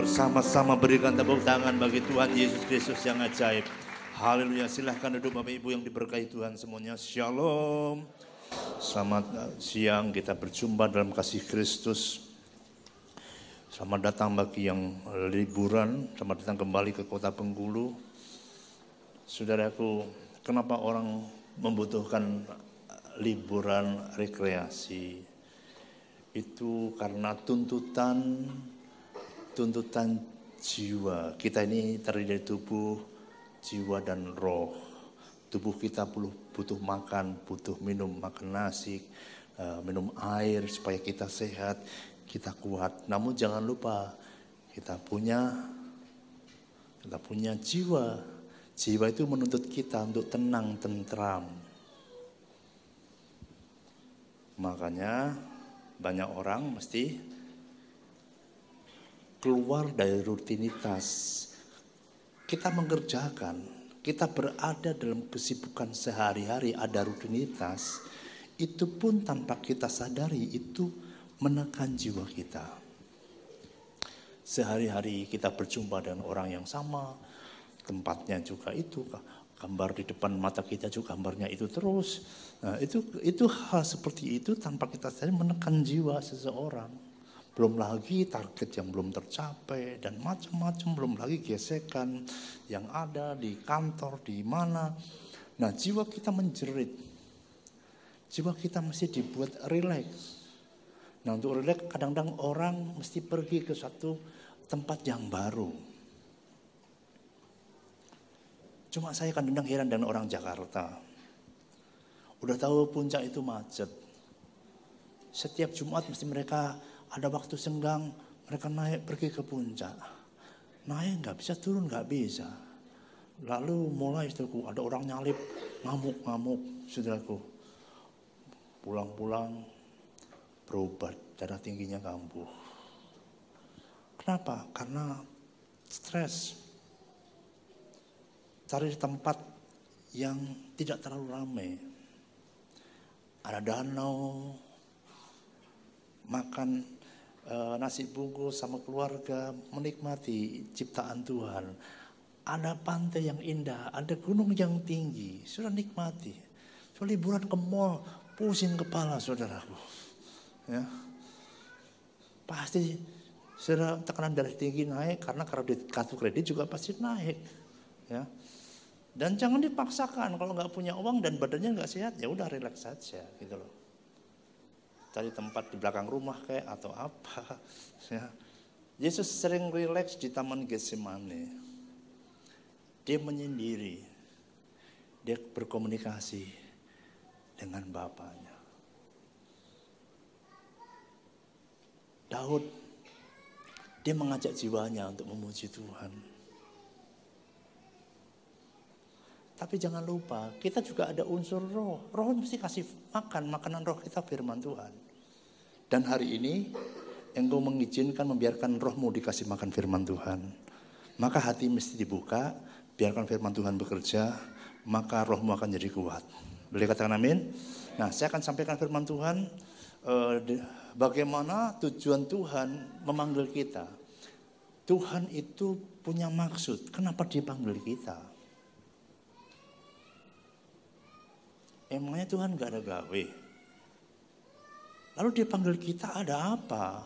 Bersama-sama berikan tepuk tangan bagi Tuhan Yesus Kristus yang ajaib. Haleluya. Silahkan duduk Bapak Ibu yang diberkahi Tuhan semuanya. Shalom. Selamat siang kita berjumpa dalam kasih Kristus. Selamat datang bagi yang liburan. Selamat datang kembali ke kota Bengkulu. Saudaraku, kenapa orang membutuhkan liburan rekreasi? Itu karena tuntutan tuntutan jiwa. Kita ini terdiri dari tubuh, jiwa dan roh. Tubuh kita butuh makan, butuh minum, makan nasi, uh, minum air supaya kita sehat, kita kuat. Namun jangan lupa kita punya kita punya jiwa. Jiwa itu menuntut kita untuk tenang, tentram. Makanya banyak orang mesti keluar dari rutinitas. Kita mengerjakan, kita berada dalam kesibukan sehari-hari, ada rutinitas. Itu pun tanpa kita sadari, itu menekan jiwa kita. Sehari-hari kita berjumpa dengan orang yang sama, tempatnya juga itu, gambar di depan mata kita juga gambarnya itu terus. Nah, itu itu hal seperti itu tanpa kita sadari menekan jiwa seseorang belum lagi target yang belum tercapai dan macam-macam belum lagi gesekan yang ada di kantor di mana. Nah jiwa kita menjerit. Jiwa kita mesti dibuat rileks. Nah untuk rileks kadang-kadang orang mesti pergi ke satu tempat yang baru. Cuma saya kadang-kadang heran dengan orang Jakarta. Udah tahu puncak itu macet. Setiap Jumat mesti mereka ada waktu senggang mereka naik pergi ke puncak. Naik nggak bisa turun nggak bisa. Lalu mulai saudaraku ada orang nyalip ngamuk-ngamuk saudaraku. Pulang-pulang berobat darah tingginya kambuh. Kenapa? Karena stres. Cari tempat yang tidak terlalu ramai. Ada danau, makan uh, nasi bungkus sama keluarga, menikmati ciptaan Tuhan. Ada pantai yang indah, ada gunung yang tinggi, sudah nikmati. So, liburan ke mall, pusing kepala saudaraku. Ya. Pasti sudah tekanan darah tinggi naik karena kredit kartu kredit juga pasti naik. Ya. Dan jangan dipaksakan kalau nggak punya uang dan badannya nggak sehat ya udah relax saja gitu loh cari tempat di belakang rumah kayak atau apa. Ya. Yesus sering rileks di Taman Getsemani. Dia menyendiri. Dia berkomunikasi dengan Bapaknya. Daud, dia mengajak jiwanya untuk memuji Tuhan. Tapi jangan lupa, kita juga ada unsur roh. Roh mesti kasih makan, makanan roh kita firman Tuhan. Dan hari ini, engkau mengizinkan membiarkan rohmu dikasih makan firman Tuhan. Maka hati mesti dibuka, biarkan firman Tuhan bekerja, maka rohmu akan jadi kuat. Boleh katakan amin? Nah, saya akan sampaikan firman Tuhan, eh, bagaimana tujuan Tuhan memanggil kita. Tuhan itu punya maksud, kenapa dia panggil kita? Emangnya Tuhan gak ada gawe? Lalu dia panggil kita ada apa?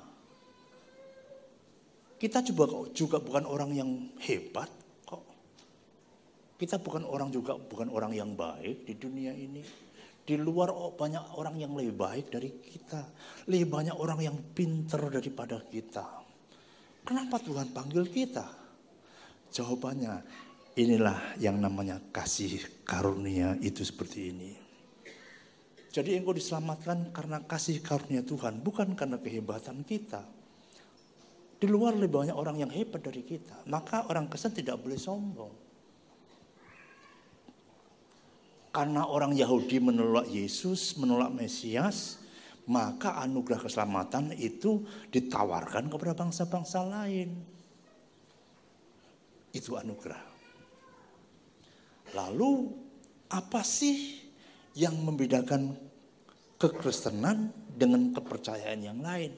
Kita juga juga bukan orang yang hebat kok. Kita bukan orang juga bukan orang yang baik di dunia ini. Di luar oh, banyak orang yang lebih baik dari kita. Lebih banyak orang yang pinter daripada kita. Kenapa Tuhan panggil kita? Jawabannya, inilah yang namanya kasih karunia itu seperti ini. Jadi engkau diselamatkan karena kasih karunia Tuhan, bukan karena kehebatan kita. Di luar lebih banyak orang yang hebat dari kita. Maka orang kesan tidak boleh sombong. Karena orang Yahudi menolak Yesus, menolak Mesias, maka anugerah keselamatan itu ditawarkan kepada bangsa-bangsa lain. Itu anugerah. Lalu apa sih yang membedakan kekristenan dengan kepercayaan yang lain.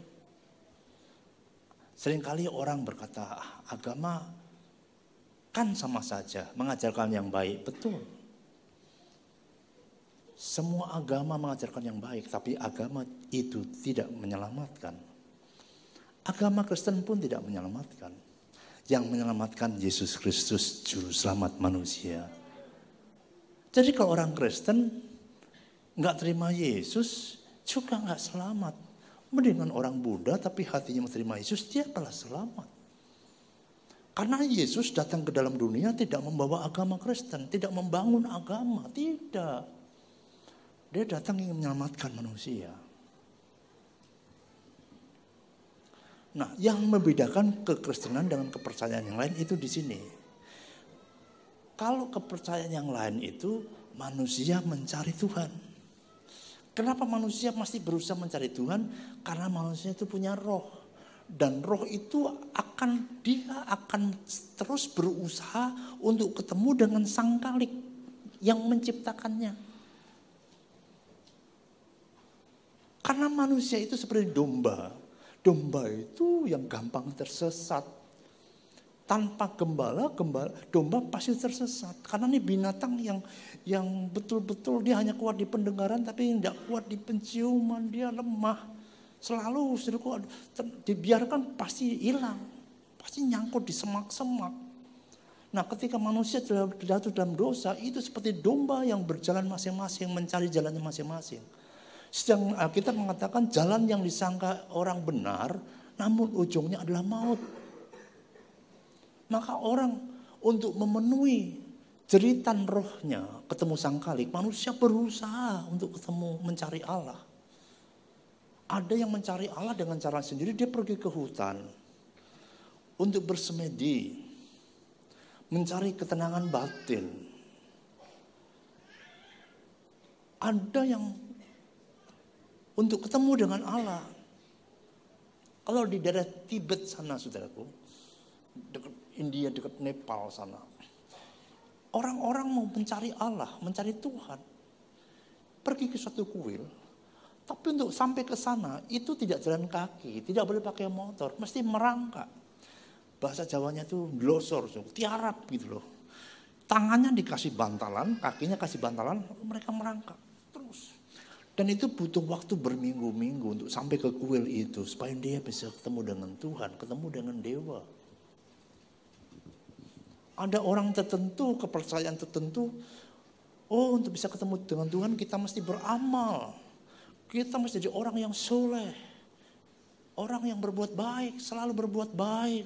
Seringkali orang berkata, agama kan sama saja, mengajarkan yang baik. Betul. Semua agama mengajarkan yang baik, tapi agama itu tidak menyelamatkan. Agama Kristen pun tidak menyelamatkan. Yang menyelamatkan Yesus Kristus, Juru Selamat manusia. Jadi kalau orang Kristen nggak terima Yesus, juga nggak selamat. Mendingan orang Buddha tapi hatinya menerima Yesus, dia malah selamat. Karena Yesus datang ke dalam dunia tidak membawa agama Kristen, tidak membangun agama, tidak. Dia datang ingin menyelamatkan manusia. Nah, yang membedakan kekristenan dengan kepercayaan yang lain itu di sini. Kalau kepercayaan yang lain itu manusia mencari Tuhan. Kenapa manusia masih berusaha mencari Tuhan? Karena manusia itu punya roh. Dan roh itu akan dia akan terus berusaha untuk ketemu dengan sang kalik yang menciptakannya. Karena manusia itu seperti domba. Domba itu yang gampang tersesat. Tanpa gembala, gembala domba pasti tersesat. Karena ini binatang yang yang betul-betul dia hanya kuat di pendengaran tapi tidak kuat di penciuman. Dia lemah. Selalu dibiarkan pasti hilang. Pasti nyangkut di semak-semak. Nah ketika manusia jatuh dalam dosa itu seperti domba yang berjalan masing-masing mencari jalannya masing-masing. Sedang kita mengatakan jalan yang disangka orang benar, namun ujungnya adalah maut. Maka orang untuk memenuhi jeritan rohnya ketemu sang kalik, manusia berusaha untuk ketemu mencari Allah. Ada yang mencari Allah dengan cara sendiri, dia pergi ke hutan untuk bersemedi, mencari ketenangan batin. Ada yang untuk ketemu dengan Allah. Kalau di daerah Tibet sana, saudaraku, India, dekat Nepal sana, orang-orang mau mencari Allah, mencari Tuhan, pergi ke suatu kuil, tapi untuk sampai ke sana itu tidak jalan kaki, tidak boleh pakai motor, mesti merangkak. Bahasa Jawanya itu glosor, tiarap gitu loh. Tangannya dikasih bantalan, kakinya kasih bantalan, mereka merangkak terus. Dan itu butuh waktu berminggu-minggu untuk sampai ke kuil itu. Supaya dia bisa ketemu dengan Tuhan, ketemu dengan dewa. Ada orang tertentu, kepercayaan tertentu. Oh untuk bisa ketemu dengan Tuhan kita mesti beramal. Kita mesti jadi orang yang soleh. Orang yang berbuat baik, selalu berbuat baik.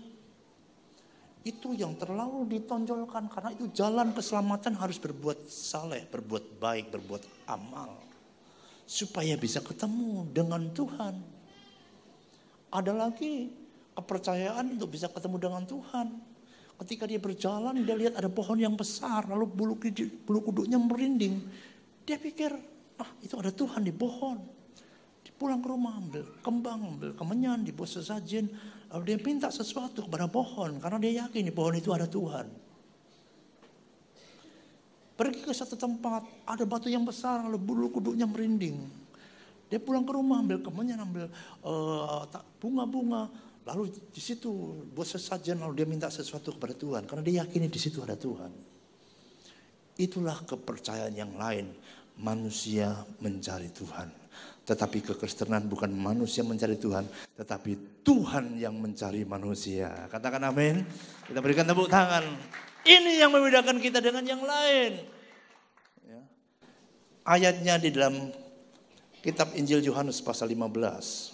Itu yang terlalu ditonjolkan karena itu jalan keselamatan harus berbuat saleh, berbuat baik, berbuat amal supaya bisa ketemu dengan Tuhan. Ada lagi kepercayaan untuk bisa ketemu dengan Tuhan. Ketika dia berjalan, dia lihat ada pohon yang besar, lalu bulu, bulu kuduknya merinding. Dia pikir, ah itu ada Tuhan di pohon. Dia pulang ke rumah, ambil kembang, ambil kemenyan, dibuat sesajen. Lalu dia minta sesuatu kepada pohon, karena dia yakin di pohon itu ada Tuhan. Pergi ke satu tempat, ada batu yang besar, lalu bulu kuduknya merinding. Dia pulang ke rumah, ambil kemenyan, ambil uh, bunga-bunga. Lalu di situ buat sesajen, lalu dia minta sesuatu kepada Tuhan. Karena dia yakini di situ ada Tuhan. Itulah kepercayaan yang lain. Manusia mencari Tuhan. Tetapi kekristenan bukan manusia mencari Tuhan, tetapi Tuhan yang mencari manusia. Katakan amin. Kita berikan tepuk tangan. Ini yang membedakan kita dengan yang lain. Ya. Ayatnya di dalam kitab Injil Yohanes pasal 15.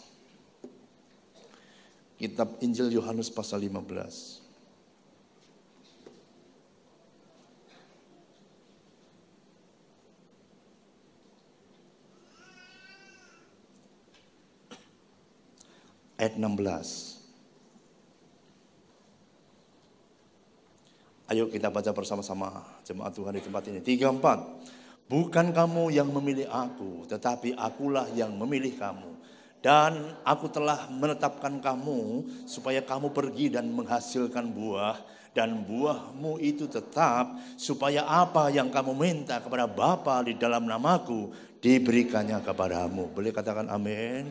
Kitab Injil Yohanes pasal 15. Ayat 16. Ayo kita baca bersama-sama jemaat Tuhan di tempat ini. Tiga empat. Bukan kamu yang memilih aku, tetapi akulah yang memilih kamu. Dan aku telah menetapkan kamu supaya kamu pergi dan menghasilkan buah. Dan buahmu itu tetap supaya apa yang kamu minta kepada Bapa di dalam namaku diberikannya kepadamu. Boleh katakan amin.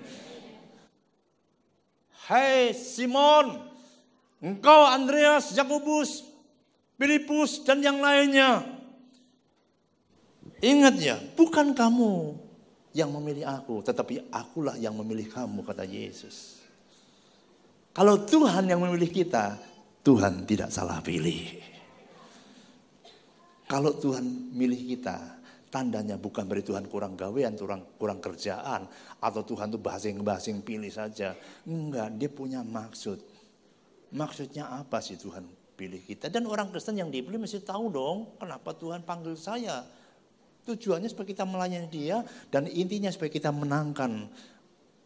Hai Simon, engkau Andreas, Yakobus, Filipus dan yang lainnya. Ingat ya, bukan kamu yang memilih aku, tetapi akulah yang memilih kamu, kata Yesus. Kalau Tuhan yang memilih kita, Tuhan tidak salah pilih. Kalau Tuhan milih kita, tandanya bukan berarti Tuhan kurang gawean, kurang, kurang kerjaan, atau Tuhan tuh basing-basing pilih saja. Enggak, dia punya maksud. Maksudnya apa sih Tuhan pilih kita? Dan orang Kristen yang dipilih mesti tahu dong, kenapa Tuhan panggil saya. Tujuannya supaya kita melayani dia, dan intinya supaya kita menangkan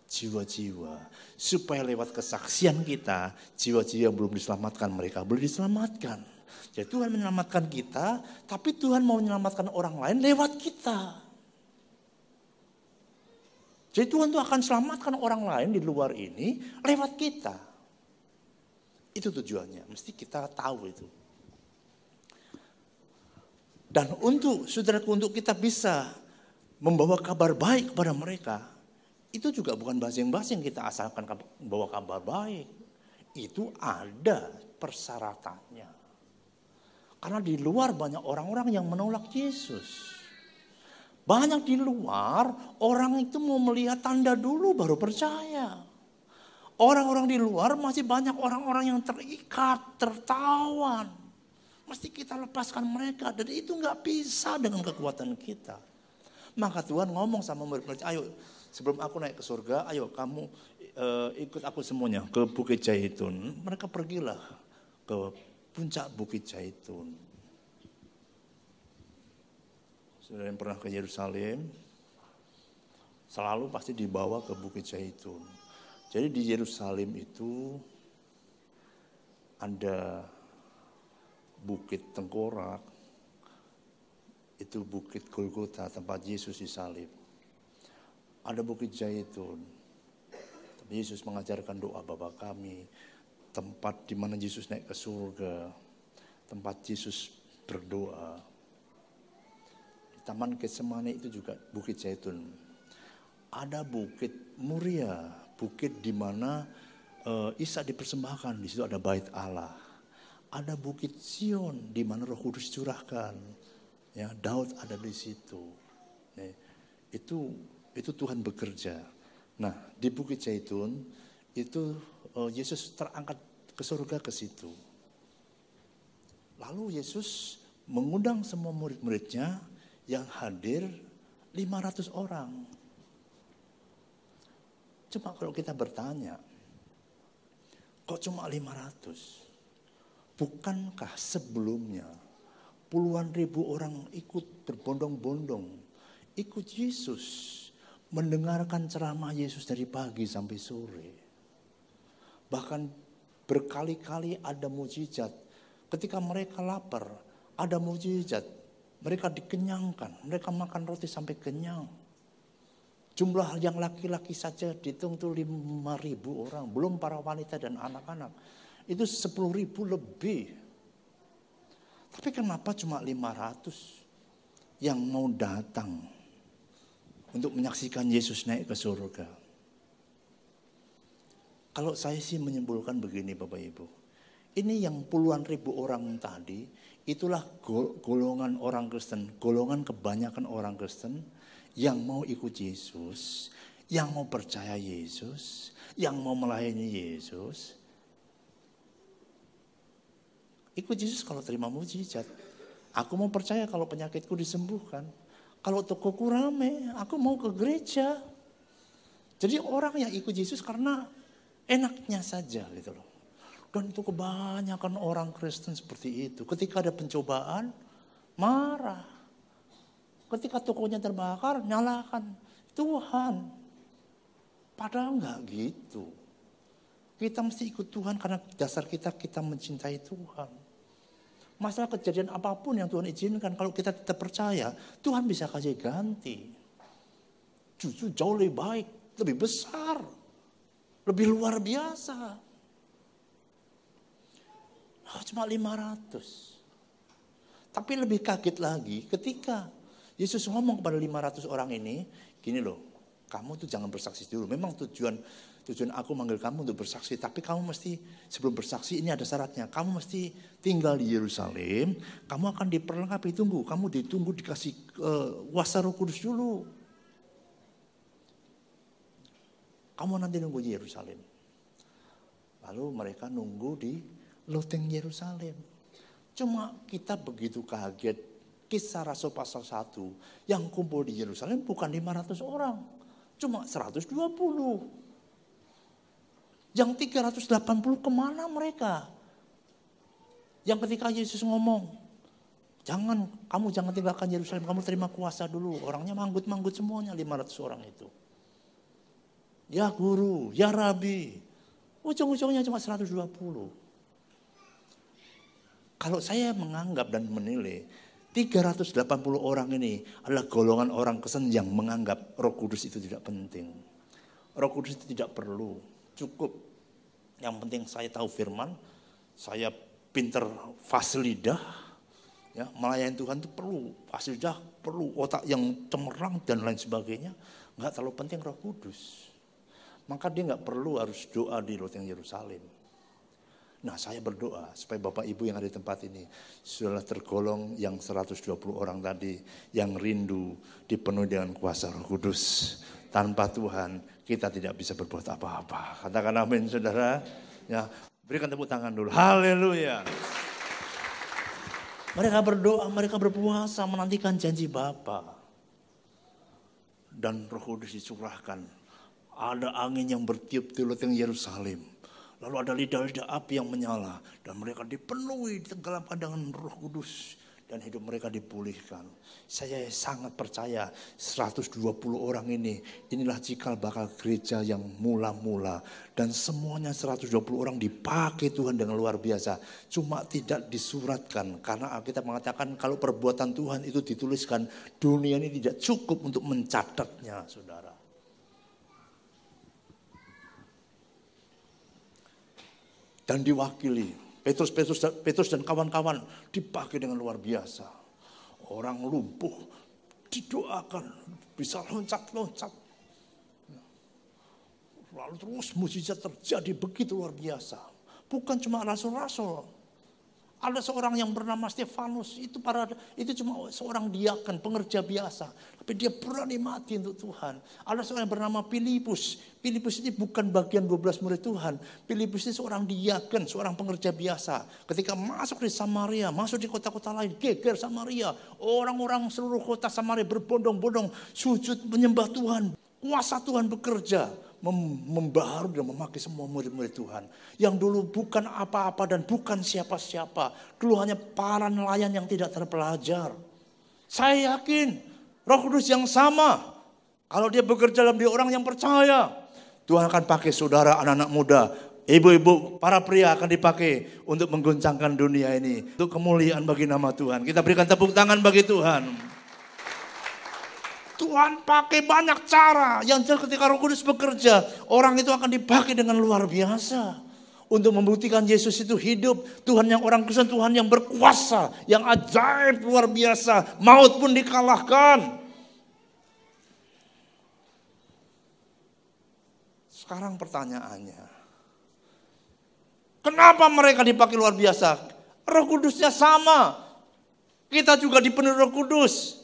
jiwa-jiwa. Supaya lewat kesaksian kita, jiwa-jiwa yang belum diselamatkan mereka boleh diselamatkan. Jadi Tuhan menyelamatkan kita, tapi Tuhan mau menyelamatkan orang lain lewat kita. Jadi Tuhan tuh akan selamatkan orang lain di luar ini lewat kita. Itu tujuannya, mesti kita tahu itu. Dan untuk saudaraku, untuk kita bisa membawa kabar baik kepada mereka, itu juga bukan basing-basing kita asalkan membawa kabar baik. Itu ada persyaratannya. Karena di luar banyak orang-orang yang menolak Yesus. Banyak di luar orang itu mau melihat tanda dulu baru percaya. Orang-orang di luar masih banyak orang-orang yang terikat, tertawan. Mesti kita lepaskan mereka dan itu nggak bisa dengan kekuatan kita. Maka Tuhan ngomong sama murid-murid, ayo sebelum aku naik ke surga, ayo kamu uh, ikut aku semuanya ke Bukit Jaitun. Mereka pergilah ke puncak Bukit Zaitun. Saudara yang pernah ke Yerusalem, selalu pasti dibawa ke Bukit Zaitun. Jadi di Yerusalem itu ada Bukit Tengkorak, itu Bukit Golgota tempat Yesus disalib. Ada Bukit Zaitun, Yesus mengajarkan doa Bapa kami, tempat di mana Yesus naik ke surga, tempat Yesus berdoa. Di Taman Getsemani itu juga Bukit Zaitun. Ada Bukit Muria, bukit di mana uh, Isa dipersembahkan. Di situ ada Bait Allah. Ada Bukit Sion di mana Roh Kudus curahkan. Ya, Daud ada di situ. Ya, itu itu Tuhan bekerja. Nah, di Bukit Zaitun itu uh, Yesus terangkat ke surga ke situ. Lalu Yesus mengundang semua murid-muridnya yang hadir 500 orang. Cuma kalau kita bertanya, kok cuma 500? Bukankah sebelumnya puluhan ribu orang ikut berbondong-bondong, ikut Yesus, mendengarkan ceramah Yesus dari pagi sampai sore. Bahkan berkali-kali ada mujizat. Ketika mereka lapar, ada mujizat. Mereka dikenyangkan, mereka makan roti sampai kenyang. Jumlah yang laki-laki saja dihitung tuh lima ribu orang, belum para wanita dan anak-anak. Itu sepuluh ribu lebih. Tapi kenapa cuma lima ratus yang mau datang untuk menyaksikan Yesus naik ke surga? Kalau saya sih menyimpulkan begini Bapak Ibu. Ini yang puluhan ribu orang tadi, itulah golongan orang Kristen, golongan kebanyakan orang Kristen yang mau ikut Yesus, yang mau percaya Yesus, yang mau melayani Yesus. Ikut Yesus kalau terima mujizat. Aku mau percaya kalau penyakitku disembuhkan. Kalau tokoku rame, aku mau ke gereja. Jadi orang yang ikut Yesus karena enaknya saja gitu loh. Dan itu kebanyakan orang Kristen seperti itu. Ketika ada pencobaan, marah. Ketika tokonya terbakar, nyalakan Tuhan. Padahal enggak gitu. Kita mesti ikut Tuhan karena dasar kita kita mencintai Tuhan. Masalah kejadian apa pun yang Tuhan izinkan, kalau kita tetap percaya, Tuhan bisa kasih ganti. Justru jauh lebih baik, lebih besar. Lebih luar biasa. Oh, cuma 500. Tapi lebih kaget lagi ketika Yesus ngomong kepada 500 orang ini, gini loh. Kamu tuh jangan bersaksi dulu. Memang tujuan tujuan aku manggil kamu untuk bersaksi, tapi kamu mesti sebelum bersaksi ini ada syaratnya. Kamu mesti tinggal di Yerusalem, kamu akan diperlengkapi tunggu, kamu ditunggu dikasih uh, Roh Kudus dulu. Kamu nanti nunggu di Yerusalem. Lalu mereka nunggu di loteng Yerusalem. Cuma kita begitu kaget. Kisah Rasul pasal 1 yang kumpul di Yerusalem bukan 500 orang. Cuma 120. Yang 380 ke mana mereka? Yang ketika Yesus ngomong, jangan kamu jangan tinggalkan Yerusalem, kamu terima kuasa dulu. Orangnya manggut-manggut semuanya 500 orang itu. Ya guru, ya rabi. Ujung-ujungnya cuma 120. Kalau saya menganggap dan menilai 380 orang ini adalah golongan orang kesenjang menganggap roh kudus itu tidak penting. Roh kudus itu tidak perlu, cukup. Yang penting saya tahu firman, saya pinter fasilidah, ya, melayani Tuhan itu perlu, fasilidah perlu, otak yang cemerlang dan lain sebagainya. Enggak terlalu penting roh kudus. Maka dia nggak perlu harus doa di loteng Yerusalem. Nah saya berdoa supaya Bapak Ibu yang ada di tempat ini sudah tergolong yang 120 orang tadi yang rindu dipenuhi dengan kuasa roh kudus. Tanpa Tuhan kita tidak bisa berbuat apa-apa. Katakan amin saudara. Ya, berikan tepuk tangan dulu. Haleluya. Mereka berdoa, mereka berpuasa menantikan janji Bapa. Dan roh kudus dicurahkan. Ada angin yang bertiup di loteng Yerusalem Lalu ada lidah-lidah api yang menyala. Dan mereka dipenuhi, ditenggelamkan dengan roh kudus. Dan hidup mereka dipulihkan. Saya sangat percaya 120 orang ini. Inilah cikal bakal gereja yang mula-mula. Dan semuanya 120 orang dipakai Tuhan dengan luar biasa. Cuma tidak disuratkan. Karena kita mengatakan kalau perbuatan Tuhan itu dituliskan. Dunia ini tidak cukup untuk mencatatnya saudara. dan diwakili. Petrus, Petrus, Petrus dan kawan-kawan dipakai dengan luar biasa. Orang lumpuh didoakan, bisa loncat-loncat. Lalu terus mujizat terjadi begitu luar biasa. Bukan cuma rasul-rasul, ada seorang yang bernama Stefanus, itu para itu cuma seorang diakan, pengerja biasa, tapi dia berani mati untuk Tuhan. Ada seorang yang bernama Filipus. Filipus ini bukan bagian 12 murid Tuhan. Filipus ini seorang diakan, seorang pengerja biasa. Ketika masuk di Samaria, masuk di kota-kota lain, geger Samaria. Orang-orang seluruh kota Samaria berbondong-bondong sujud menyembah Tuhan. Kuasa Tuhan bekerja membaharu dan memakai semua murid-murid Tuhan. Yang dulu bukan apa-apa dan bukan siapa-siapa. Dulu hanya para nelayan yang tidak terpelajar. Saya yakin roh kudus yang sama. Kalau dia bekerja dalam diri orang yang percaya. Tuhan akan pakai saudara anak-anak muda. Ibu-ibu, para pria akan dipakai untuk mengguncangkan dunia ini. Untuk kemuliaan bagi nama Tuhan. Kita berikan tepuk tangan bagi Tuhan. Tuhan pakai banyak cara. Yang jelas ketika roh kudus bekerja, orang itu akan dipakai dengan luar biasa. Untuk membuktikan Yesus itu hidup. Tuhan yang orang Kristen, Tuhan yang berkuasa. Yang ajaib luar biasa. Maut pun dikalahkan. Sekarang pertanyaannya. Kenapa mereka dipakai luar biasa? Roh kudusnya sama. Kita juga dipenuhi roh kudus.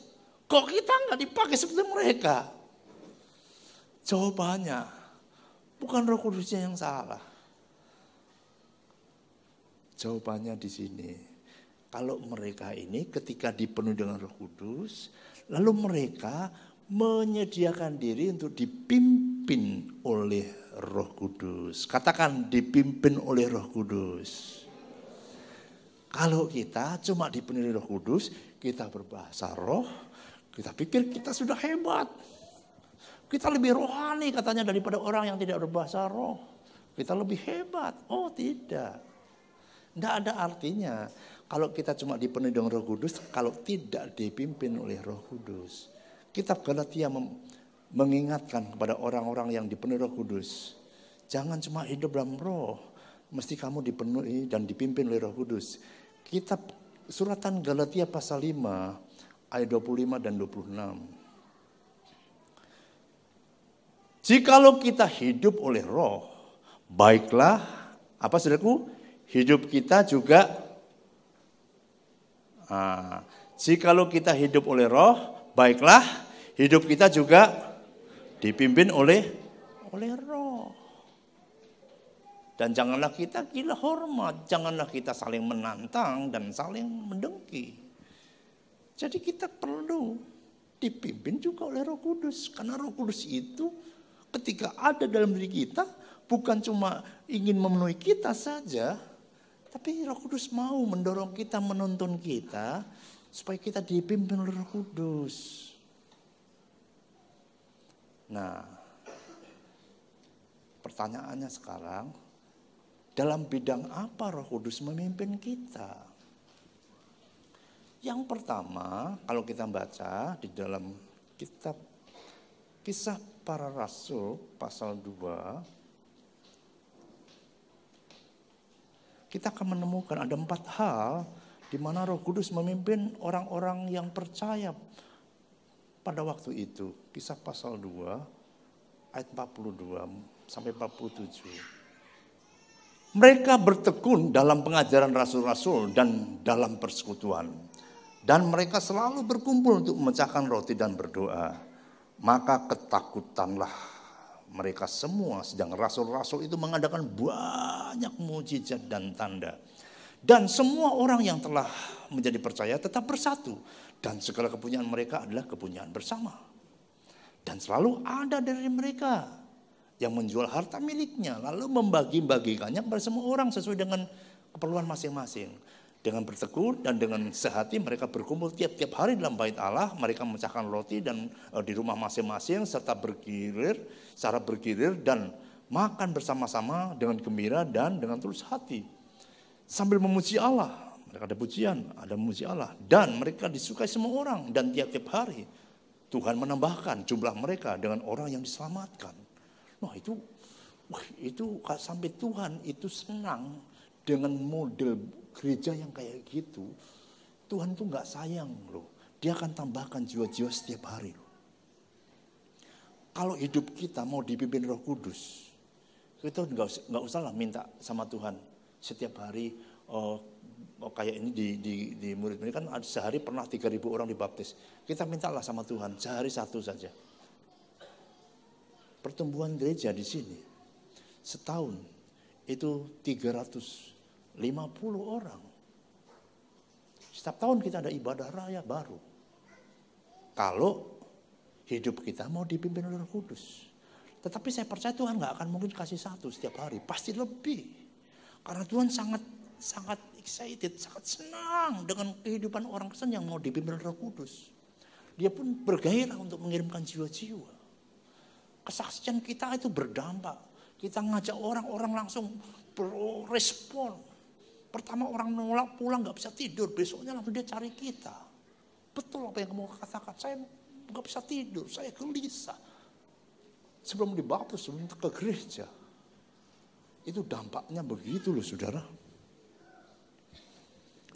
Kok kita nggak dipakai seperti mereka? Jawabannya, bukan roh kudusnya yang salah. Jawabannya di sini. Kalau mereka ini ketika dipenuhi dengan roh kudus, lalu mereka menyediakan diri untuk dipimpin oleh roh kudus. Katakan dipimpin oleh roh kudus. Kalau kita cuma dipenuhi roh kudus, kita berbahasa roh, kita pikir kita sudah hebat. Kita lebih rohani katanya daripada orang yang tidak berbahasa roh. Kita lebih hebat. Oh tidak. Tidak ada artinya. Kalau kita cuma dipenuhi dengan roh kudus, kalau tidak dipimpin oleh roh kudus. Kitab Galatia mengingatkan kepada orang-orang yang dipenuhi roh kudus. Jangan cuma hidup dalam roh. Mesti kamu dipenuhi dan dipimpin oleh roh kudus. Kitab suratan Galatia pasal 5 ayat 25 dan 26. Jikalau kita hidup oleh roh, baiklah, apa saudaraku? Hidup kita juga, ah, jikalau kita hidup oleh roh, baiklah, hidup kita juga dipimpin oleh oleh roh. Dan janganlah kita gila hormat, janganlah kita saling menantang dan saling mendengki. Jadi kita perlu dipimpin juga oleh Roh Kudus, karena Roh Kudus itu ketika ada dalam diri kita bukan cuma ingin memenuhi kita saja, tapi Roh Kudus mau mendorong kita, menuntun kita supaya kita dipimpin oleh Roh Kudus. Nah, pertanyaannya sekarang, dalam bidang apa Roh Kudus memimpin kita? Yang pertama, kalau kita baca di dalam kitab Kisah para Rasul pasal 2 kita akan menemukan ada empat hal di mana Roh Kudus memimpin orang-orang yang percaya pada waktu itu. Kisah pasal 2 ayat 42 sampai 47. Mereka bertekun dalam pengajaran rasul-rasul dan dalam persekutuan. Dan mereka selalu berkumpul untuk memecahkan roti dan berdoa maka ketakutanlah mereka semua sedang rasul-rasul itu mengadakan banyak mujizat dan tanda. Dan semua orang yang telah menjadi percaya tetap bersatu. Dan segala kepunyaan mereka adalah kepunyaan bersama. Dan selalu ada dari mereka yang menjual harta miliknya. Lalu membagi-bagikannya kepada semua orang sesuai dengan keperluan masing-masing dengan bertekun dan dengan sehati mereka berkumpul tiap-tiap hari dalam bait Allah, mereka memecahkan roti dan e, di rumah masing-masing serta bergirir, secara bergirir dan makan bersama-sama dengan gembira dan dengan tulus hati. Sambil memuji Allah, mereka ada pujian, ada memuji Allah dan mereka disukai semua orang dan tiap-tiap hari Tuhan menambahkan jumlah mereka dengan orang yang diselamatkan. Wah itu, wah itu sampai Tuhan itu senang dengan model gereja yang kayak gitu, Tuhan tuh nggak sayang loh. Dia akan tambahkan jiwa-jiwa setiap hari loh. Kalau hidup kita mau dipimpin Roh Kudus, kita nggak nggak usah lah minta sama Tuhan setiap hari. Oh, oh kayak ini di, di, di murid ini kan sehari pernah 3000 orang dibaptis. Kita mintalah sama Tuhan sehari satu saja. Pertumbuhan gereja di sini setahun itu 300 50 orang. Setiap tahun kita ada ibadah raya baru. Kalau hidup kita mau dipimpin oleh Kudus. Tetapi saya percaya Tuhan nggak akan mungkin kasih satu setiap hari, pasti lebih. Karena Tuhan sangat sangat excited, sangat senang dengan kehidupan orang Kristen yang mau dipimpin oleh Kudus. Dia pun bergairah untuk mengirimkan jiwa-jiwa. Kesaksian kita itu berdampak. Kita ngajak orang-orang langsung berespon Pertama orang nolak pulang nggak bisa tidur, besoknya langsung dia cari kita. Betul apa yang kamu katakan, saya nggak bisa tidur, saya gelisah. Sebelum dibaptis, sebelum ke gereja. Itu dampaknya begitu loh saudara.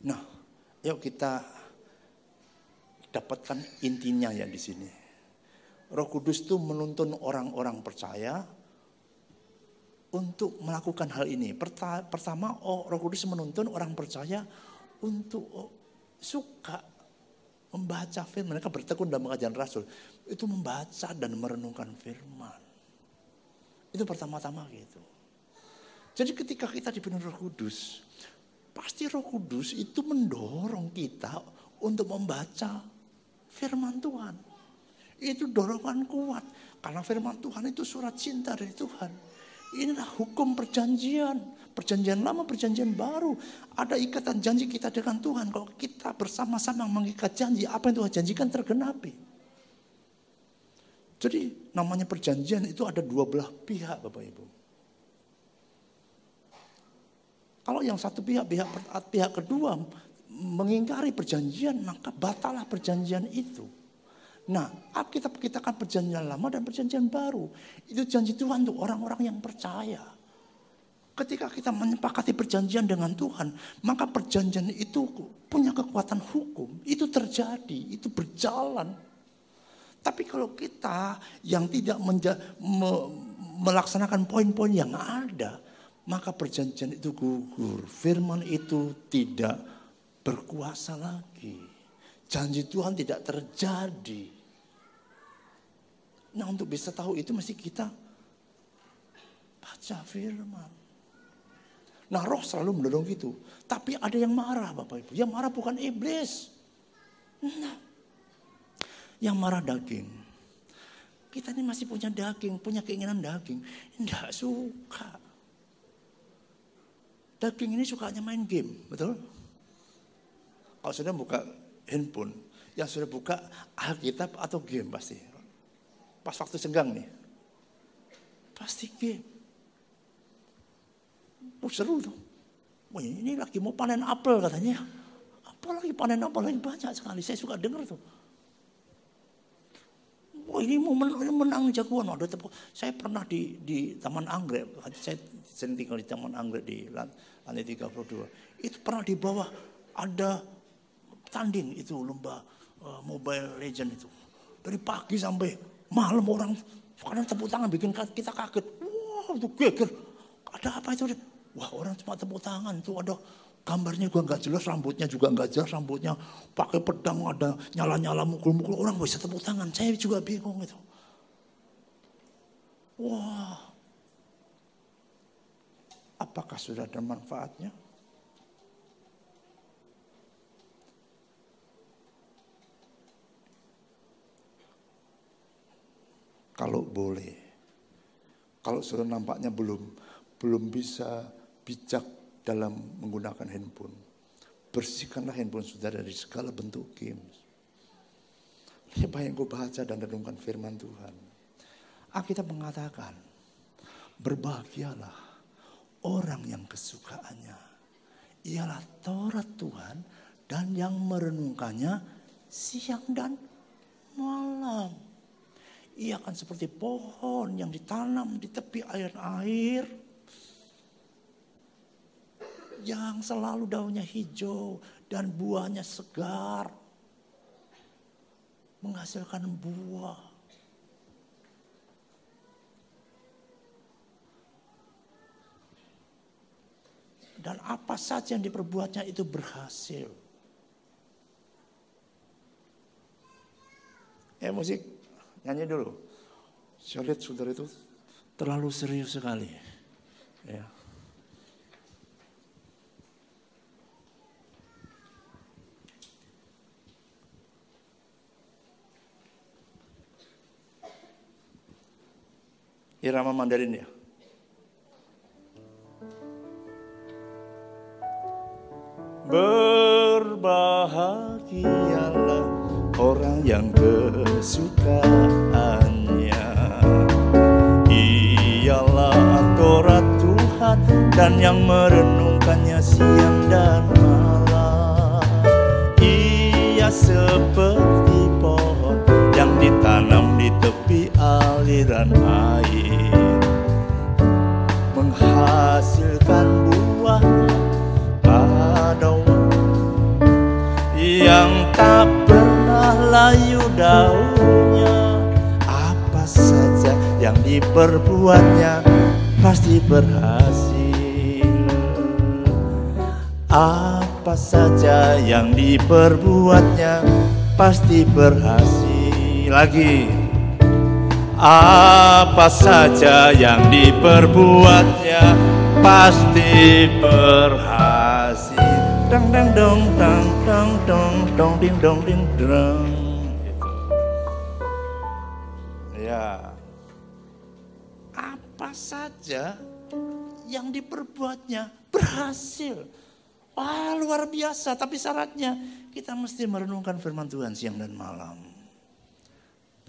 Nah, yuk kita dapatkan intinya ya di sini. Roh Kudus itu menuntun orang-orang percaya untuk melakukan hal ini. Pertama, oh, Roh Kudus menuntun orang percaya untuk oh, suka membaca firman. Mereka bertekun dalam pengajaran Rasul. Itu membaca dan merenungkan firman. Itu pertama-tama gitu. Jadi ketika kita dipenuhi Roh Kudus, pasti Roh Kudus itu mendorong kita untuk membaca firman Tuhan. Itu dorongan kuat. Karena firman Tuhan itu surat cinta dari Tuhan. Inilah hukum perjanjian. Perjanjian lama, perjanjian baru. Ada ikatan janji kita dengan Tuhan. Kalau kita bersama-sama mengikat janji, apa yang Tuhan janjikan tergenapi. Jadi namanya perjanjian itu ada dua belah pihak Bapak Ibu. Kalau yang satu pihak, pihak, pihak kedua mengingkari perjanjian, maka batalah perjanjian itu. Nah, Alkitab kita kan perjanjian lama dan perjanjian baru. Itu janji Tuhan untuk orang-orang yang percaya. Ketika kita menyepakati perjanjian dengan Tuhan, maka perjanjian itu punya kekuatan hukum. Itu terjadi, itu berjalan. Tapi kalau kita yang tidak me, melaksanakan poin-poin yang ada, maka perjanjian itu gugur. Firman itu tidak berkuasa lagi. Janji Tuhan tidak terjadi. Nah untuk bisa tahu itu mesti kita baca firman. Nah roh selalu mendorong gitu. Tapi ada yang marah Bapak Ibu. Yang marah bukan iblis. Nah, yang marah daging. Kita ini masih punya daging, punya keinginan daging. Tidak suka. Daging ini sukanya main game, betul? Kalau sudah buka handphone, yang sudah buka Alkitab atau game pasti. Pas waktu senggang nih. Pasti game. Oh, seru tuh. Wah ini lagi mau panen apel katanya. Apalagi panen apel lagi banyak sekali. Saya suka dengar tuh. Wah ini mau menang, menang jagoan. Ada. Saya pernah di, di Taman Anggrek. Saya sering tinggal di Taman Anggrek di lantai 32. Itu pernah di bawah ada tanding itu lomba uh, Mobile Legend itu. Dari pagi sampai malam orang kadang tepuk tangan bikin kita kaget. Wah itu geger. Ada apa itu? Wah orang cuma tepuk tangan itu ada gambarnya juga nggak jelas, rambutnya juga nggak jelas, rambutnya pakai pedang ada nyala-nyala mukul-mukul orang bisa tepuk tangan. Saya juga bingung itu. Wah, apakah sudah ada manfaatnya? Kalau boleh, kalau sudah nampaknya belum belum bisa bijak dalam menggunakan handphone. Bersihkanlah handphone saudara dari segala bentuk games. Apa yang kau baca dan renungkan firman Tuhan. Alkitab mengatakan, berbahagialah orang yang kesukaannya. Ialah Taurat Tuhan dan yang merenungkannya siang dan malam. Ia akan seperti pohon yang ditanam di tepi air-air yang selalu daunnya hijau dan buahnya segar. Menghasilkan buah. Dan apa saja yang diperbuatnya itu berhasil. Eh musik, nyanyi dulu. Saya lihat saudara itu terlalu serius sekali. Ya. irama Mandarin ya. Berbahagialah orang yang kesukaannya dan yang merenungkannya siang dan malam. Ia seperti pohon yang ditanam di tepi aliran air. Menghasilkan buah pada yang tak pernah layu daunnya. Apa saja yang diperbuatnya pasti berhasil apa saja yang diperbuatnya pasti berhasil. Lagi. Apa saja yang diperbuatnya pasti berhasil. Dang dang dong dang dang dong dong ding dong ding dong gitu. ya. Apa saja yang diperbuatnya berhasil Wah luar biasa, tapi syaratnya kita mesti merenungkan firman Tuhan siang dan malam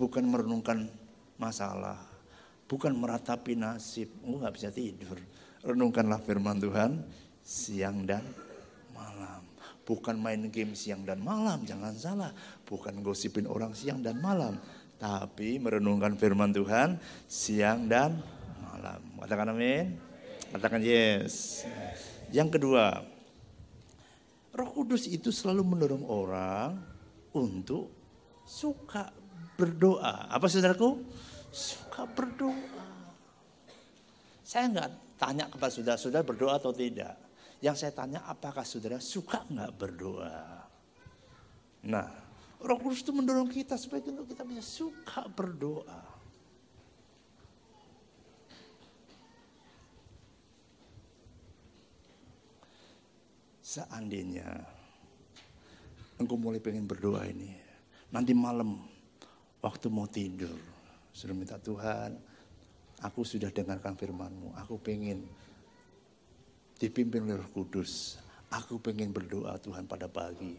bukan merenungkan masalah, bukan meratapi nasib. Oh, nggak bisa tidur. Renungkanlah firman Tuhan siang dan malam. Bukan main game siang dan malam, jangan salah. Bukan gosipin orang siang dan malam. Tapi merenungkan firman Tuhan siang dan malam. Katakan amin. Katakan yes. Yang kedua, Roh Kudus itu selalu mendorong orang untuk suka berdoa. Apa saudaraku? Suka berdoa. Saya nggak tanya kepada saudara, saudara berdoa atau tidak. Yang saya tanya, apakah saudara suka nggak berdoa? Nah, Roh Kudus itu mendorong kita supaya kita bisa suka berdoa. Seandainya engkau mulai pengen berdoa ini, nanti malam waktu mau tidur, sudah minta Tuhan, aku sudah dengarkan firmanmu, aku pengen dipimpin oleh Roh Kudus, aku pengen berdoa Tuhan pada pagi.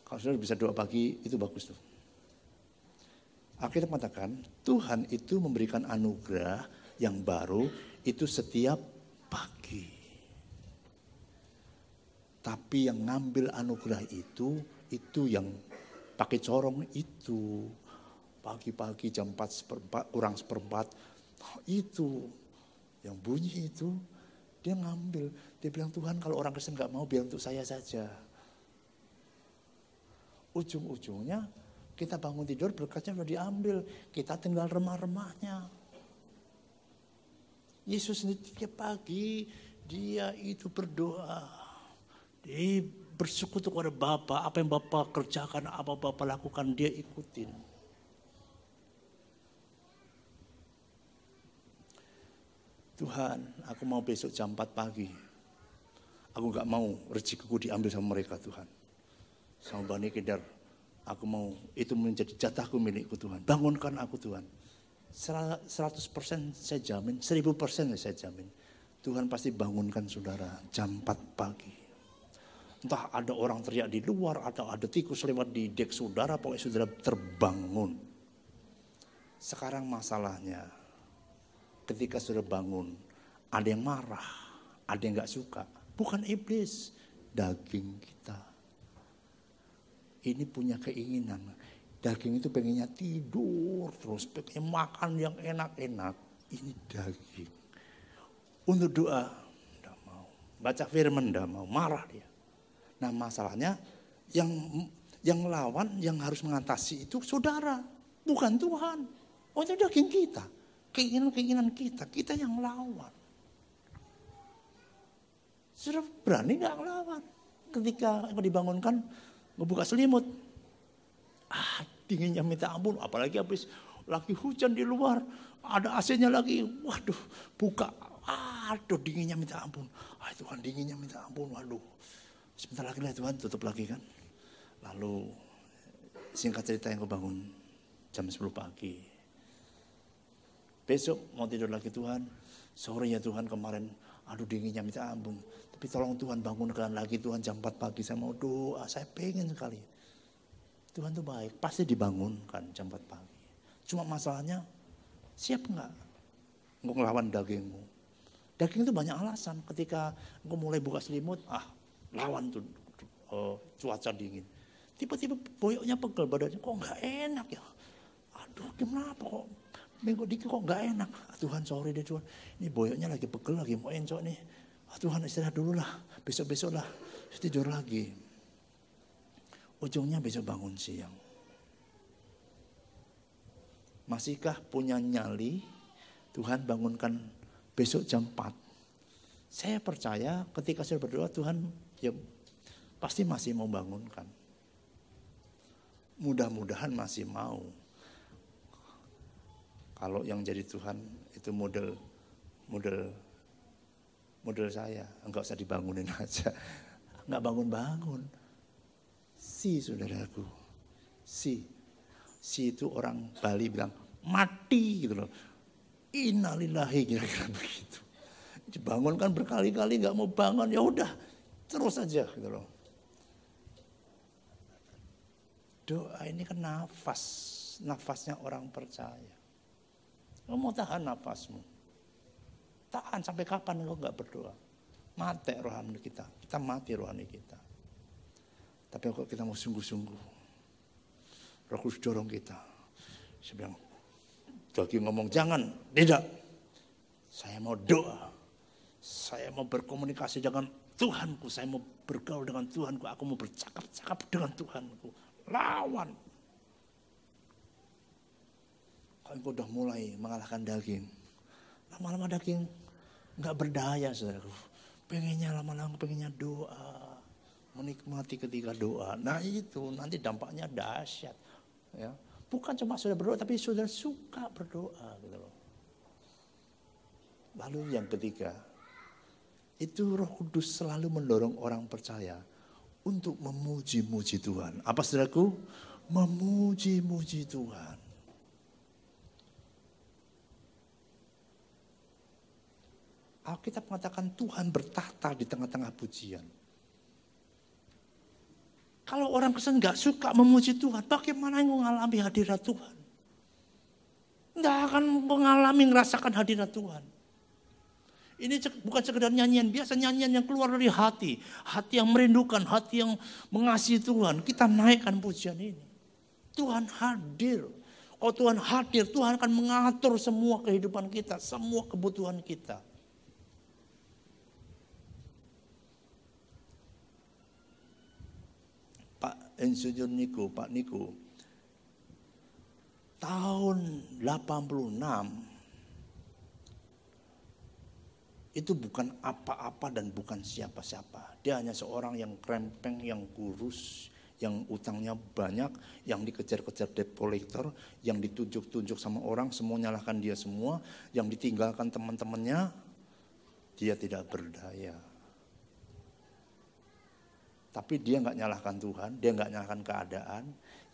Kalau sudah bisa doa pagi, itu bagus tuh. Akhirnya mengatakan, Tuhan itu memberikan anugerah yang baru itu setiap pagi. Tapi yang ngambil anugerah itu, itu yang pakai corong itu. Pagi-pagi jam 4 seperempat, kurang seperempat, itu yang bunyi itu, dia ngambil. Dia bilang, Tuhan kalau orang Kristen gak mau, biar untuk saya saja. Ujung-ujungnya kita bangun tidur berkatnya sudah diambil. Kita tinggal remah-remahnya. Yesus sendiri tiap pagi dia itu berdoa. Dia bersekutu kepada Bapa, apa yang Bapa kerjakan, apa Bapa lakukan, dia ikutin. Tuhan, aku mau besok jam 4 pagi. Aku gak mau rezekiku diambil sama mereka Tuhan. Sama Bani Kedar. Aku mau itu menjadi jatahku milikku Tuhan. Bangunkan aku Tuhan. 100% saya jamin, 1000% saya jamin. Tuhan pasti bangunkan saudara jam 4 pagi. Entah ada orang teriak di luar atau ada tikus lewat di dek saudara, pokoknya saudara terbangun. Sekarang masalahnya, ketika saudara bangun, ada yang marah, ada yang gak suka. Bukan iblis, daging kita. Ini punya keinginan. Daging itu pengennya tidur terus, pengennya makan yang enak-enak. Ini daging. Untuk doa, tidak mau. Baca firman, tidak mau. Marah dia. Nah masalahnya yang yang lawan yang harus mengatasi itu saudara, bukan Tuhan. Oh itu daging kita, keinginan-keinginan kita, kita yang lawan. Sudah berani nggak lawan? Ketika dibangunkan, ngebuka selimut. Ah, dinginnya minta ampun, apalagi habis lagi hujan di luar, ada AC-nya lagi. Waduh, buka. Aduh, dinginnya minta ampun. Ah, Tuhan dinginnya minta ampun. Waduh. Sebentar lagi lah Tuhan tutup lagi kan. Lalu singkat cerita yang kebangun jam 10 pagi. Besok mau tidur lagi Tuhan. Sore ya Tuhan kemarin aduh dinginnya minta ampun. Tapi tolong Tuhan bangunkan lagi Tuhan jam 4 pagi saya mau doa. Saya pengen sekali. Tuhan tuh baik. Pasti dibangunkan jam 4 pagi. Cuma masalahnya siap nggak? Ngelawan dagingmu. Daging itu banyak alasan. Ketika engkau mulai buka selimut, ah lawan tuh uh, cuaca dingin. Tiba-tiba boyoknya pegel badannya, kok nggak enak ya? Aduh, gimana kok minggu dikit kok nggak enak? Ah, Tuhan sorry deh Tuhan, ini boyoknya lagi pegel lagi mau encok nih. Ah, Tuhan istirahat dulu lah, besok-besok lah tidur lagi. Ujungnya besok bangun siang. Masihkah punya nyali? Tuhan bangunkan besok jam 4. Saya percaya ketika saya berdoa Tuhan ya pasti masih mau bangunkan. Mudah-mudahan masih mau. Kalau yang jadi Tuhan itu model model model saya, enggak usah dibangunin aja. Enggak bangun-bangun. Si saudaraku, si. Si itu orang Bali bilang mati gitu loh. Innalillahi kira-kira begitu. Dibangunkan berkali-kali nggak mau bangun ya udah Terus saja gitu loh. Doa ini kan nafas, nafasnya orang percaya. Kamu mau tahan nafasmu. Tahan sampai kapan engkau nggak berdoa. Mati rohani kita, kita mati rohani kita. Tapi kok kita mau sungguh-sungguh. Roh Kudus dorong kita. Saya bilang, lagi ngomong jangan, tidak. Saya mau doa. Saya mau berkomunikasi dengan Tuhanku, saya mau bergaul dengan Tuhanku, aku mau bercakap-cakap dengan Tuhanku. Lawan. engkau udah mulai mengalahkan daging. Lama-lama daging nggak berdaya saudaraku. Pengennya lama-lama pengennya doa. Menikmati ketika doa. Nah itu nanti dampaknya dahsyat. Ya. Bukan cuma sudah berdoa tapi sudah suka berdoa gitu loh. Lalu yang ketiga, itu Roh Kudus selalu mendorong orang percaya untuk memuji-muji Tuhan. Apa saudaraku? Memuji-muji Tuhan. Alkitab mengatakan Tuhan bertahta di tengah-tengah pujian. Kalau orang Kristen nggak suka memuji Tuhan, bagaimana yang mengalami hadirat Tuhan? Nggak akan mengalami merasakan hadirat Tuhan. Ini bukan sekedar nyanyian biasa, nyanyian yang keluar dari hati. Hati yang merindukan, hati yang mengasihi Tuhan. Kita naikkan pujian ini. Tuhan hadir. Oh Tuhan hadir, Tuhan akan mengatur semua kehidupan kita, semua kebutuhan kita. Pak Insinyur Niko, Pak Niko, tahun 86 itu bukan apa-apa dan bukan siapa-siapa. Dia hanya seorang yang krempeng, yang kurus, yang utangnya banyak, yang dikejar-kejar debt collector, yang ditunjuk-tunjuk sama orang, semua nyalahkan dia semua, yang ditinggalkan teman-temannya, dia tidak berdaya. Tapi dia nggak nyalahkan Tuhan, dia nggak nyalahkan keadaan,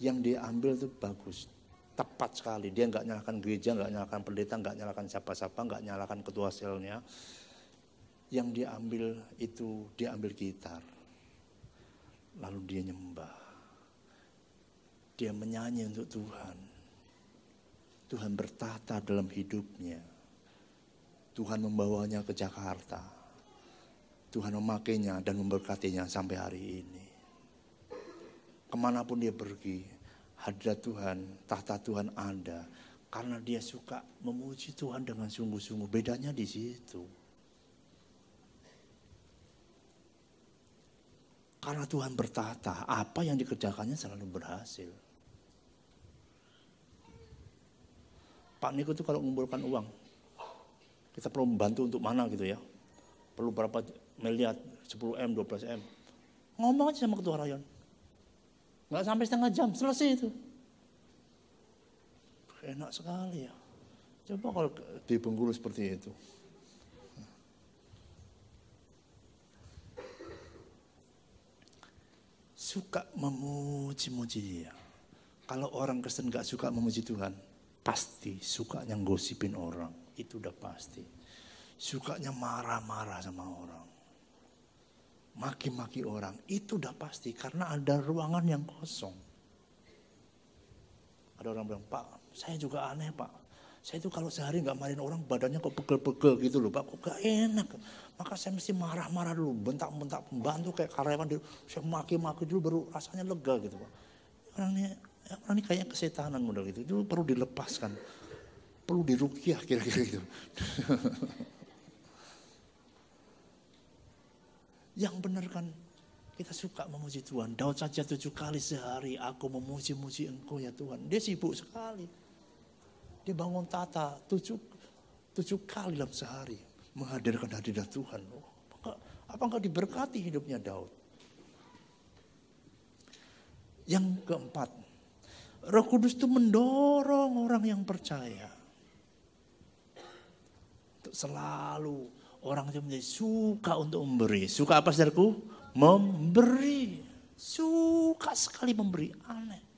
yang dia ambil itu bagus, tepat sekali. Dia nggak nyalahkan gereja, nggak nyalahkan pendeta, nggak nyalahkan siapa-siapa, nggak nyalahkan ketua selnya, yang dia ambil itu dia ambil gitar. Lalu dia nyembah. Dia menyanyi untuk Tuhan. Tuhan bertata dalam hidupnya. Tuhan membawanya ke Jakarta. Tuhan memakainya dan memberkatinya sampai hari ini. Ke mana pun dia pergi, hadirat Tuhan, tahta Tuhan ada. Karena dia suka memuji Tuhan dengan sungguh-sungguh. Bedanya di situ. Karena Tuhan bertata, apa yang dikerjakannya selalu berhasil. Pak Niko itu kalau mengumpulkan uang, kita perlu membantu untuk mana gitu ya. Perlu berapa miliar, 10 M, 12 M. Ngomong aja sama ketua rayon. Nggak sampai setengah jam, selesai itu. Enak sekali ya. Coba kalau di Bengkulu seperti itu. Suka memuji-muji dia. Kalau orang Kristen gak suka memuji Tuhan, pasti sukanya gosipin orang. Itu udah pasti. Sukanya marah-marah sama orang. Maki-maki orang, itu udah pasti. Karena ada ruangan yang kosong. Ada orang bilang, Pak, saya juga aneh Pak. Saya itu kalau sehari nggak marin orang badannya kok pegel-pegel gitu loh Pak. Kok gak enak. Maka saya mesti marah-marah dulu. Bentak-bentak pembantu kayak karyawan dulu. Saya maki-maki dulu baru rasanya lega gitu Pak. Orang ini, orang ini kayaknya kesetanan model gitu. Itu perlu dilepaskan. Perlu dirukiah kira-kira gitu. Yang benar kan kita suka memuji Tuhan. Daud saja tujuh kali sehari aku memuji-muji engkau ya Tuhan. Dia sibuk sekali. Dia bangun tata tujuh, tujuh kali dalam sehari. Menghadirkan hadirat Tuhan. Oh, apa enggak diberkati hidupnya Daud? Yang keempat, Roh Kudus itu mendorong orang yang percaya. Selalu orang itu menjadi suka untuk memberi. Suka apa saudaraku? Memberi. Suka sekali memberi. Aneh.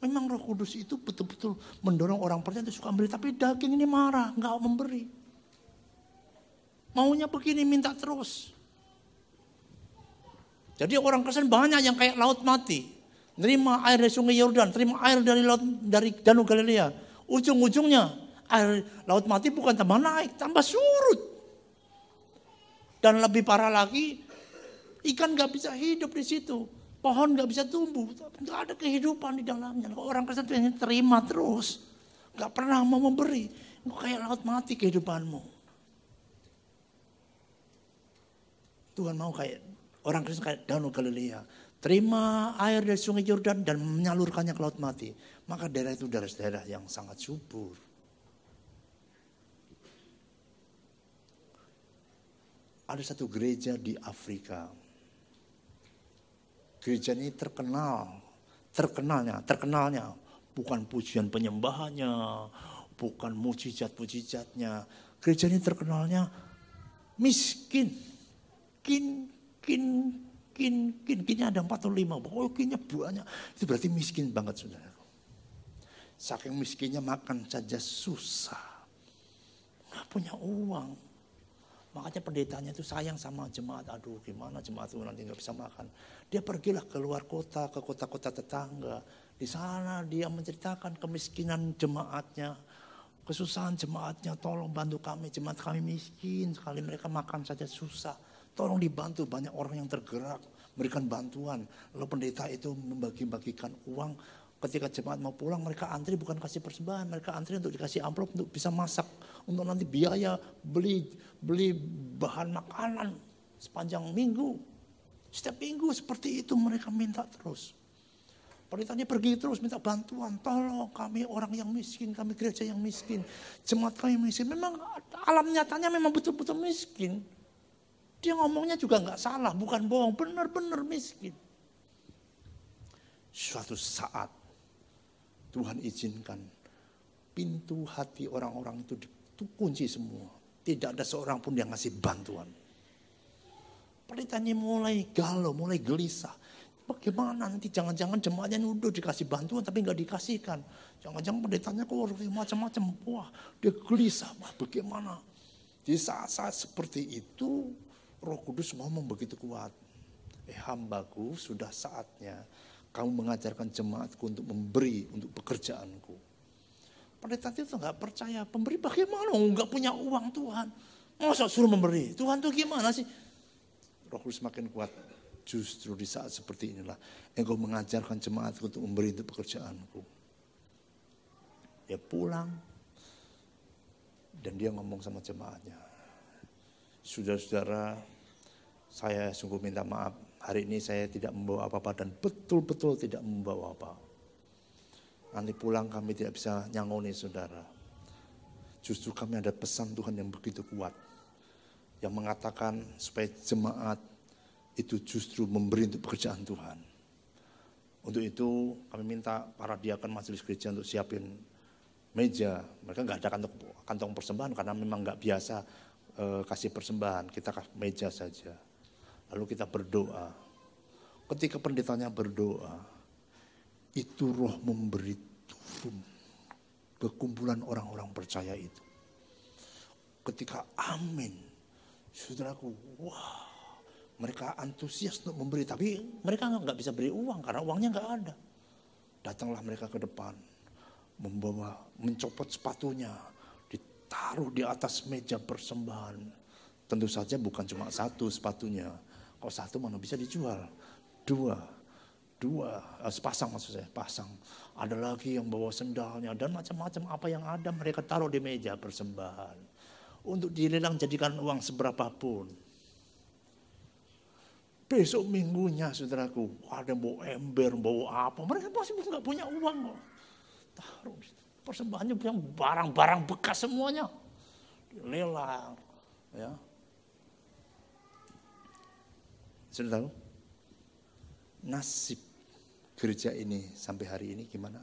Memang roh kudus itu betul-betul mendorong orang percaya untuk suka memberi. Tapi daging ini marah, nggak memberi. Maunya begini, minta terus. Jadi orang Kristen banyak yang kayak laut mati. Nerima air dari sungai Yordan, terima air dari laut dari Danau Galilea. Ujung-ujungnya air laut mati bukan tambah naik, tambah surut. Dan lebih parah lagi, ikan gak bisa hidup di situ. Pohon nggak bisa tumbuh, nggak ada kehidupan di dalamnya. Orang Kristen itu hanya terima terus, nggak pernah mau memberi. Kok kayak laut mati kehidupanmu. Tuhan mau kayak orang Kristen kayak Danau Galilea, terima air dari sungai Yordan dan menyalurkannya ke laut mati. Maka daerah itu daerah-daerah yang sangat subur. Ada satu gereja di Afrika. Gereja ini terkenal, terkenalnya, terkenalnya bukan pujian penyembahannya, bukan mujizat-mujizatnya. Gereja ini terkenalnya miskin. Kin, kin, kin, kin, kinnya ada empat atau lima. Oh kinnya banyak. Itu berarti miskin banget saudara. Saking miskinnya makan saja susah. Nggak punya uang. Makanya pendetanya itu sayang sama jemaat. Aduh gimana jemaat itu nanti nggak bisa makan. Dia pergilah keluar kota, ke kota-kota tetangga. Di sana dia menceritakan kemiskinan jemaatnya kesusahan jemaatnya, tolong bantu kami, jemaat kami miskin sekali, mereka makan saja susah. Tolong dibantu, banyak orang yang tergerak, memberikan bantuan. Lalu pendeta itu membagi-bagikan uang, ketika jemaat mau pulang mereka antri bukan kasih persembahan, mereka antri untuk dikasih amplop untuk bisa masak, untuk nanti biaya beli beli bahan makanan sepanjang minggu. Setiap minggu seperti itu mereka minta terus. Pendetanya pergi terus minta bantuan. Tolong kami orang yang miskin, kami gereja yang miskin. Jemaat kami miskin. Memang alam nyatanya memang betul-betul miskin. Dia ngomongnya juga nggak salah, bukan bohong. Benar-benar miskin. Suatu saat Tuhan izinkan pintu hati orang-orang itu dikunci semua. Tidak ada seorang pun yang ngasih bantuan. Pendetanya mulai galau, mulai gelisah. Bagaimana nanti jangan-jangan jemaatnya udah dikasih bantuan tapi nggak dikasihkan. Jangan-jangan pendetanya kok macam-macam. Wah dia gelisah. Wah bagaimana. Di saat-saat seperti itu roh kudus ngomong begitu kuat. Eh hambaku sudah saatnya kamu mengajarkan jemaatku untuk memberi untuk pekerjaanku. Pendeta itu nggak percaya. Pemberi bagaimana? Nggak punya uang Tuhan. Masa suruh memberi? Tuhan tuh gimana sih? Roh Kudus makin kuat. Justru di saat seperti inilah engkau mengajarkan jemaat untuk memberi untuk pekerjaanku. Dia pulang dan dia ngomong sama jemaatnya. Saudara-saudara, saya sungguh minta maaf. Hari ini saya tidak membawa apa-apa dan betul-betul tidak membawa apa. Nanti pulang kami tidak bisa nyangoni saudara. Justru kami ada pesan Tuhan yang begitu kuat. Yang mengatakan supaya jemaat itu justru memberi untuk pekerjaan Tuhan. Untuk itu kami minta para diakan majelis gereja untuk siapin meja. Mereka nggak ada kantong, kantong persembahan karena memang nggak biasa e, kasih persembahan. Kita kasih meja saja. Lalu kita berdoa. Ketika pendetanya berdoa, itu roh memberi turun ke kumpulan orang-orang percaya itu. Ketika amin, saudaraku, wah mereka antusias untuk memberi, tapi mereka nggak bisa beri uang karena uangnya nggak ada. Datanglah mereka ke depan, membawa, mencopot sepatunya, ditaruh di atas meja persembahan. Tentu saja bukan cuma satu sepatunya. Kalau satu mana bisa dijual? Dua, dua, eh, sepasang maksud saya, pasang. Ada lagi yang bawa sendalnya dan macam-macam apa yang ada mereka taruh di meja persembahan. Untuk dilelang jadikan uang seberapapun. Besok minggunya saudaraku, ada bawa ember, bawa apa. Mereka pasti nggak punya uang kok. Taruh persembahannya yang barang-barang bekas semuanya. Lelang. Ya. Sudah tahu? Nasib gereja ini sampai hari ini gimana?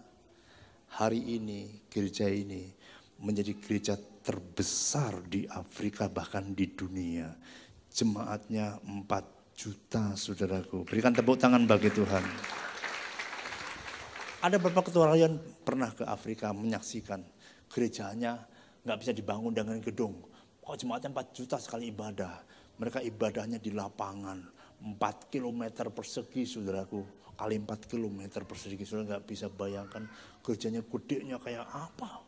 Hari ini gereja ini menjadi gereja terbesar di Afrika bahkan di dunia. Jemaatnya empat juta saudaraku. Berikan tepuk tangan bagi Tuhan. Ada beberapa ketua yang pernah ke Afrika menyaksikan gerejanya nggak bisa dibangun dengan gedung. Kok jemaatnya 4 juta sekali ibadah. Mereka ibadahnya di lapangan. 4 km persegi saudaraku. Kali 4 km persegi. Saudara nggak bisa bayangkan gerejanya gedenya kayak apa.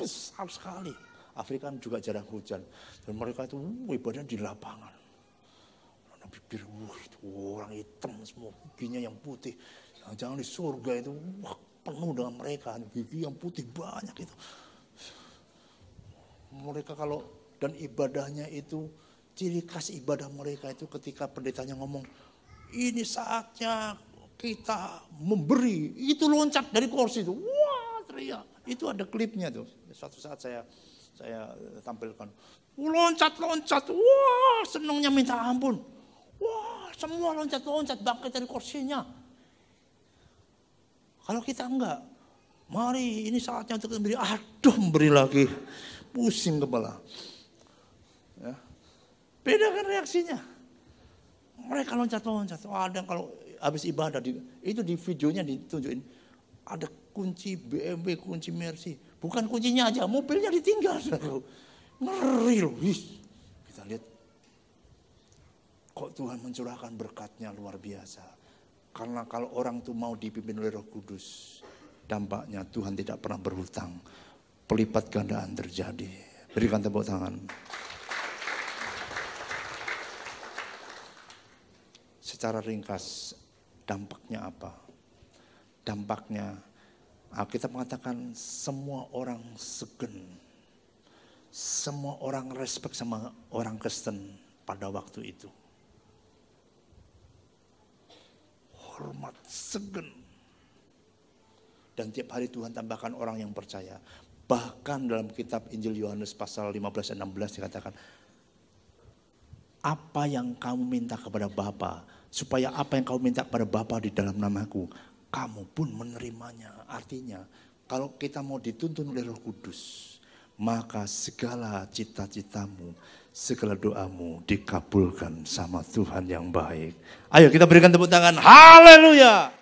Besar sekali. Afrika juga jarang hujan. Dan mereka itu uh, ibadahnya di lapangan bibir wah itu orang hitam semua giginya yang putih jangan di surga itu wah penuh dengan mereka gigi yang putih banyak itu mereka kalau dan ibadahnya itu ciri khas ibadah mereka itu ketika pendetanya ngomong ini saatnya kita memberi. Itu loncat dari kursi itu. Wah, teriak. Itu ada klipnya tuh. Suatu saat saya saya tampilkan. Loncat-loncat. Wah, senangnya minta ampun. Wah, semua loncat-loncat bangkit dari kursinya. Kalau kita enggak, mari ini saatnya untuk memberi. Aduh, memberi lagi. Pusing kepala. Ya. Beda kan reaksinya. Mereka loncat-loncat. Ada kalau habis ibadah itu di videonya ditunjukin ada kunci BMW, kunci Mercy. Bukan kuncinya aja, mobilnya ditinggal. Ngeri loh. Kita lihat kok Tuhan mencurahkan berkatnya luar biasa. Karena kalau orang tuh mau dipimpin oleh Roh Kudus, dampaknya Tuhan tidak pernah berhutang. Pelipat gandaan terjadi. Berikan tepuk tangan. Secara ringkas, Dampaknya apa? Dampaknya Alkitab mengatakan semua orang segen. Semua orang respect sama orang Kristen pada waktu itu. Hormat segen. Dan tiap hari Tuhan tambahkan orang yang percaya. Bahkan dalam kitab Injil Yohanes pasal 15 dan 16 dikatakan, apa yang kamu minta kepada Bapa supaya apa yang kau minta kepada Bapa di dalam namaku, kamu pun menerimanya. Artinya, kalau kita mau dituntun oleh Roh Kudus, maka segala cita-citamu, segala doamu dikabulkan sama Tuhan yang baik. Ayo kita berikan tepuk tangan. Haleluya!